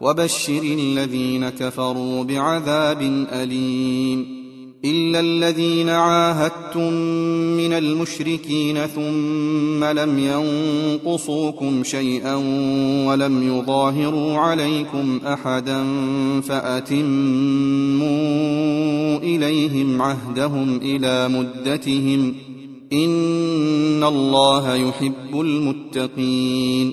وبشر الذين كفروا بعذاب أليم إلا الذين عاهدتم من المشركين ثم لم ينقصوكم شيئا ولم يظاهروا عليكم أحدا فأتموا إليهم عهدهم إلى مدتهم إن الله يحب المتقين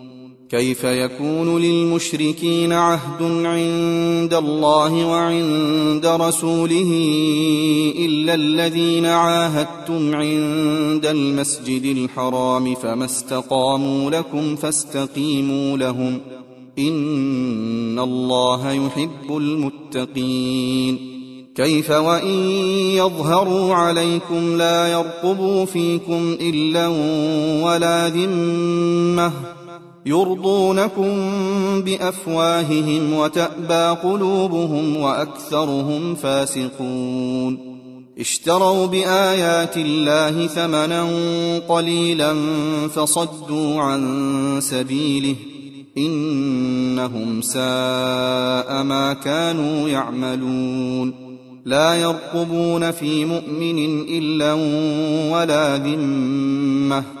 كيف يكون للمشركين عهد عند الله وعند رسوله إلا الذين عاهدتم عند المسجد الحرام فما استقاموا لكم فاستقيموا لهم إن الله يحب المتقين كيف وإن يظهروا عليكم لا يرقبوا فيكم إلا ولا ذمة يرضونكم بأفواههم وتأبى قلوبهم وأكثرهم فاسقون. اشتروا بآيات الله ثمنا قليلا فصدوا عن سبيله إنهم ساء ما كانوا يعملون. لا يرقبون في مؤمن إلا ولا ذمة.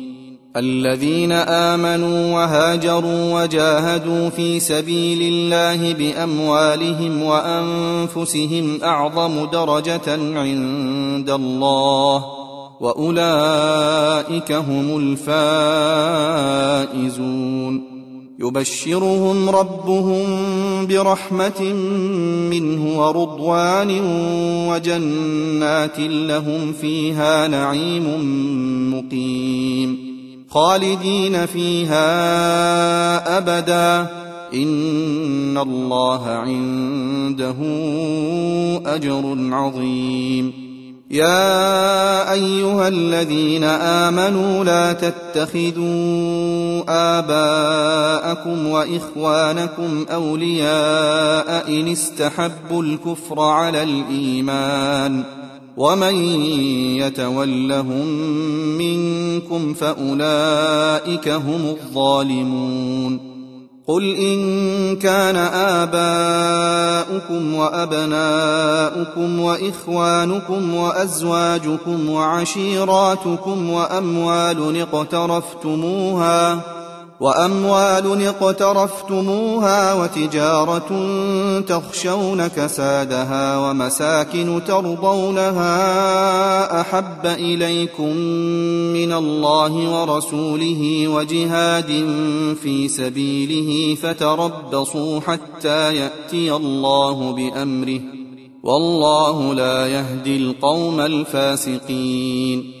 الذين آمنوا وهاجروا وجاهدوا في سبيل الله بأموالهم وأنفسهم أعظم درجة عند الله وأولئك هم الفائزون. يبشرهم ربهم برحمة منه ورضوان وجنات لهم فيها نعيم مقيم. خالدين فيها أبدا. إن الله عنده أجر عظيم. يا أيها الذين آمنوا لا تتخذوا آباءكم وإخوانكم أولياء إن استحبوا الكفر على الإيمان. ومن يتولهم منكم فاولئك هم الظالمون قل ان كان اباؤكم وابناؤكم واخوانكم وازواجكم وعشيراتكم واموال اقترفتموها وأموال اقترفتموها وتجارة تخشون كسادها ومساكن ترضونها أحب إليكم من الله ورسوله وجهاد في سبيله فتربصوا حتى يأتي الله بأمره والله لا يهدي القوم الفاسقين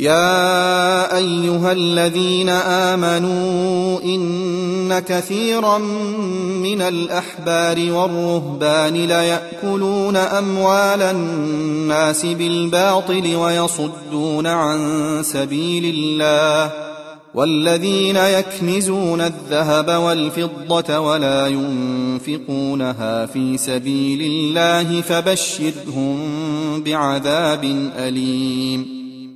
يا أيها الذين آمنوا إن كثيرا من الأحبار والرهبان ليأكلون أموال الناس بالباطل ويصدون عن سبيل الله والذين يكنزون الذهب والفضة ولا ينفقونها في سبيل الله فبشرهم بعذاب أليم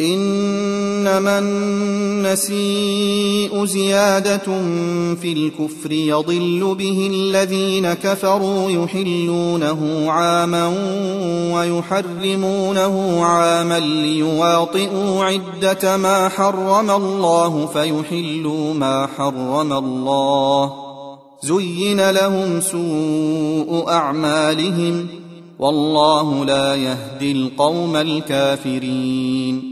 إنما النسيء زيادة في الكفر يضل به الذين كفروا يحلونه عاما ويحرمونه عاما ليواطئوا عدة ما حرم الله فيحلوا ما حرم الله. زين لهم سوء أعمالهم والله لا يهدي القوم الكافرين.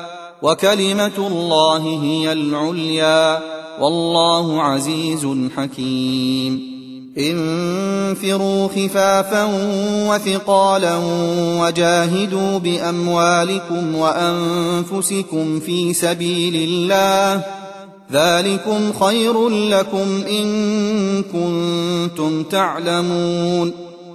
وكلمة الله هي العليا والله عزيز حكيم. انفروا خفافا وثقالا وجاهدوا بأموالكم وأنفسكم في سبيل الله. ذلكم خير لكم إن كنتم تعلمون.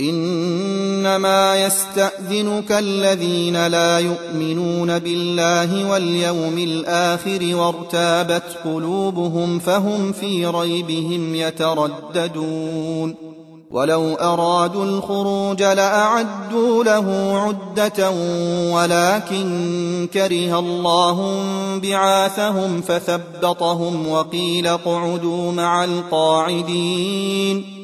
إنما يستأذنك الذين لا يؤمنون بالله واليوم الآخر وارتابت قلوبهم فهم في ريبهم يترددون. ولو أرادوا الخروج لأعدوا له عدة ولكن كره الله بعاثهم فثبطهم وقيل اقعدوا مع القاعدين.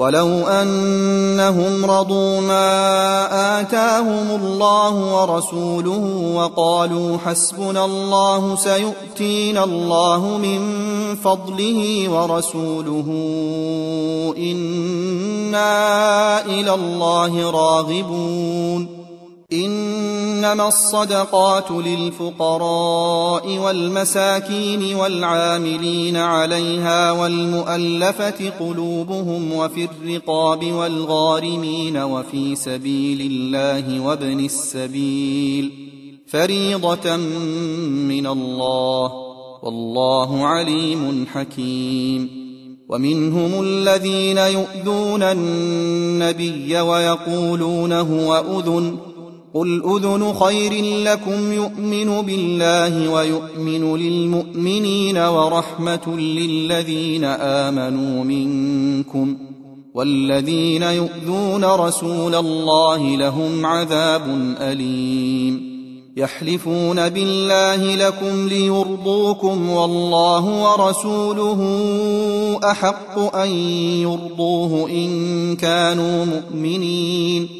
ولو أنهم رضوا ما آتاهم الله ورسوله وقالوا حسبنا الله سيؤتينا الله من فضله ورسوله إنا إلى الله راغبون إنما الصدقات للفقراء والمساكين والعاملين عليها والمؤلفة قلوبهم وفي الرقاب والغارمين وفي سبيل الله وابن السبيل فريضة من الله والله عليم حكيم ومنهم الذين يؤذون النبي ويقولون هو أذن قل اذن خير لكم يؤمن بالله ويؤمن للمؤمنين ورحمه للذين امنوا منكم والذين يؤذون رسول الله لهم عذاب اليم يحلفون بالله لكم ليرضوكم والله ورسوله احق ان يرضوه ان كانوا مؤمنين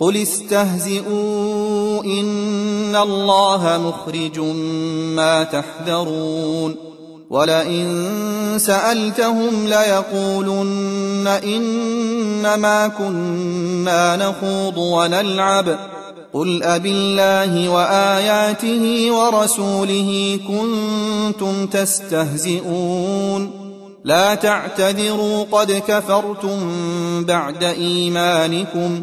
قل استهزئوا ان الله مخرج ما تحذرون ولئن سالتهم ليقولن انما كنا نخوض ونلعب قل أبالله وآياته ورسوله كنتم تستهزئون لا تعتذروا قد كفرتم بعد إيمانكم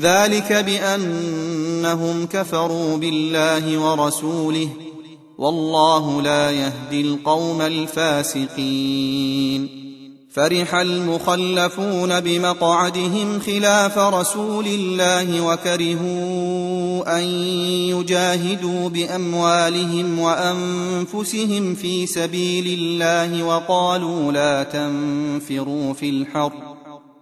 ذلك بأنهم كفروا بالله ورسوله والله لا يهدي القوم الفاسقين. فرح المخلفون بمقعدهم خلاف رسول الله وكرهوا أن يجاهدوا بأموالهم وأنفسهم في سبيل الله وقالوا لا تنفروا في الحرب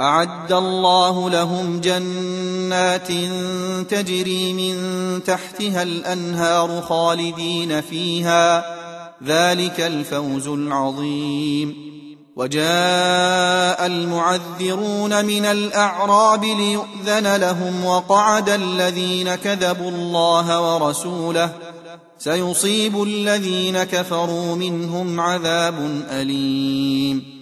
أعد الله لهم جنات تجري من تحتها الأنهار خالدين فيها. ذلك الفوز العظيم. وجاء المعذرون من الأعراب ليؤذن لهم وقعد الذين كذبوا الله ورسوله. سيصيب الذين كفروا منهم عذاب أليم.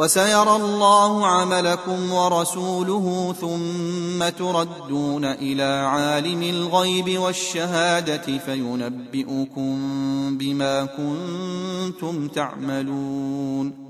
وسيرى الله عملكم ورسوله ثم تردون إلى عالم الغيب والشهادة فينبئكم بما كنتم تعملون.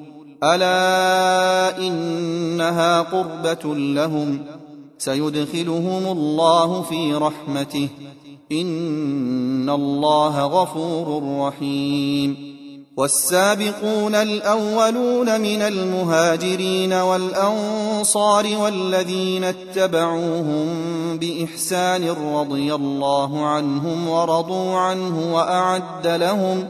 ألا إنها قربة لهم سيدخلهم الله في رحمته. إن الله غفور رحيم. والسابقون الأولون من المهاجرين والأنصار والذين اتبعوهم بإحسان رضي الله عنهم ورضوا عنه وأعد لهم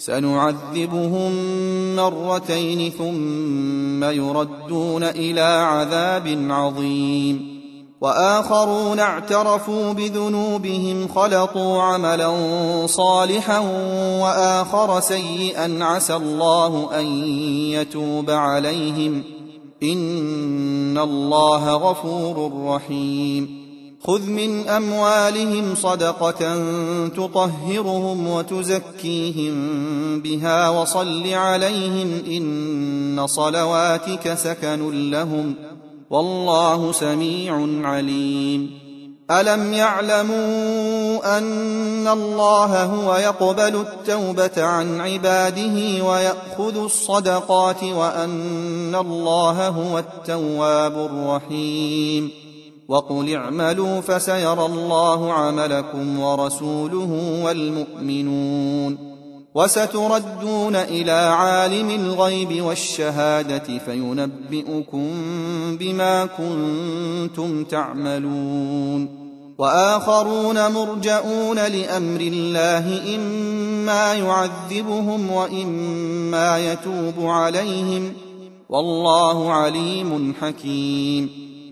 سنعذبهم مرتين ثم يردون إلى عذاب عظيم. وآخرون اعترفوا بذنوبهم خلطوا عملا صالحا وآخر سيئا عسى الله أن يتوب عليهم. إن الله غفور رحيم. خذ من أموالهم صدقة تطهرهم وتزكيهم بها وصل عليهم إن صلواتك سكن لهم والله سميع عليم. ألم يعلموا أن الله هو يقبل التوبة عن عباده ويأخذ الصدقات وأن الله هو التواب الرحيم. وقل اعملوا فسيرى الله عملكم ورسوله والمؤمنون وستردون إلى عالم الغيب والشهادة فينبئكم بما كنتم تعملون وآخرون مرجئون لأمر الله إما يعذبهم وإما يتوب عليهم والله عليم حكيم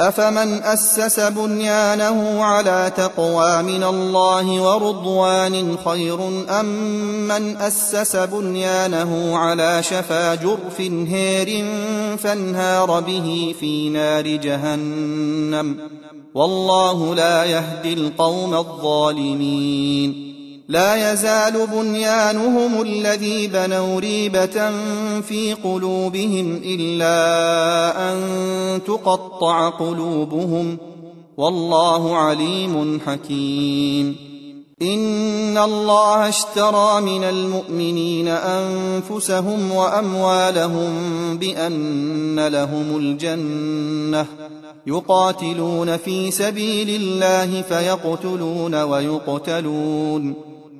أفمن أسس بنيانه على تقوى من الله ورضوان خير أم من أسس بنيانه على شفا جرف هير فانهار به في نار جهنم؟ والله لا يهدي القوم الظالمين. لا يزال بنيانهم الذي بنوا ريبة في قلوبهم إلا أن تقطع قلوبهم والله عليم حكيم. إن الله اشترى من المؤمنين أنفسهم وأموالهم بأن لهم الجنة يقاتلون في سبيل الله فيقتلون ويقتلون.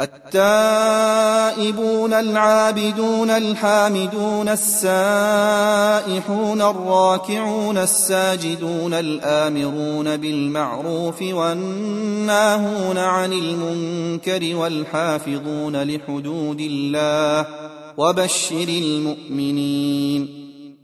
التائبون العابدون الحامدون السائحون الراكعون الساجدون الآمرون بالمعروف والناهون عن المنكر والحافظون لحدود الله وبشر المؤمنين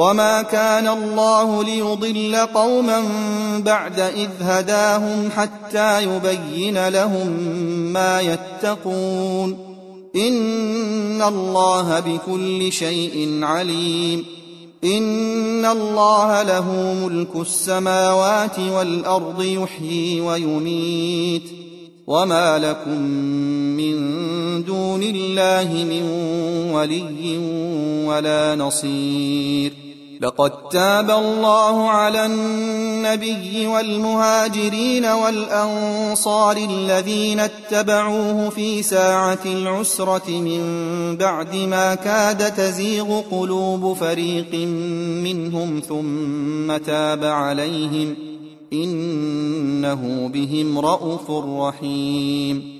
وما كان الله ليضل قوما بعد اذ هداهم حتى يبين لهم ما يتقون ان الله بكل شيء عليم ان الله له ملك السماوات والارض يحيي ويميت وما لكم من دون الله من ولي ولا نصير لقد تاب الله على النبي والمهاجرين والأنصار الذين اتبعوه في ساعة العسرة من بعد ما كاد تزيغ قلوب فريق منهم ثم تاب عليهم إنه بهم رءوف رحيم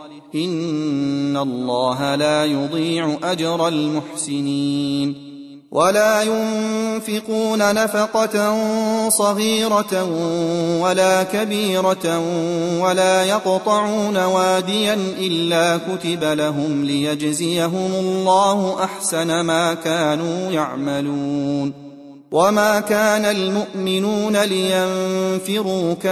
إن الله لا يضيع أجر المحسنين ولا ينفقون نفقة صغيرة ولا كبيرة ولا يقطعون واديا إلا كتب لهم ليجزيهم الله أحسن ما كانوا يعملون وما كان المؤمنون لينفروا كافة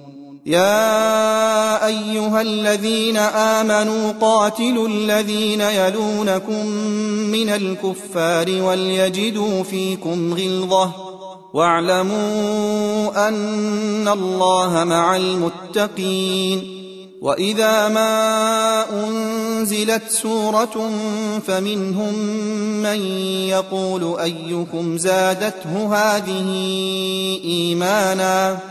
يا أيها الذين آمنوا قاتلوا الذين يلونكم من الكفار وليجدوا فيكم غلظة واعلموا أن الله مع المتقين وإذا ما أنزلت سورة فمنهم من يقول أيكم زادته هذه إيمانا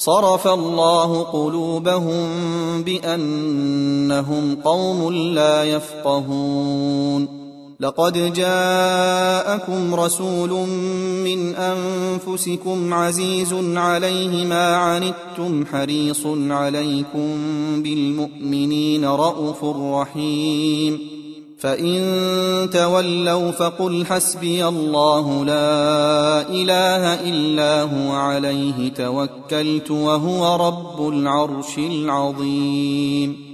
صرف الله قلوبهم بأنهم قوم لا يفقهون. لقد جاءكم رسول من أنفسكم عزيز عليه ما عنتم حريص عليكم بالمؤمنين رءوف رحيم. فإن تولوا فقل حسبي الله لا إله إلا هو عليه توكلت وهو رب العرش العظيم.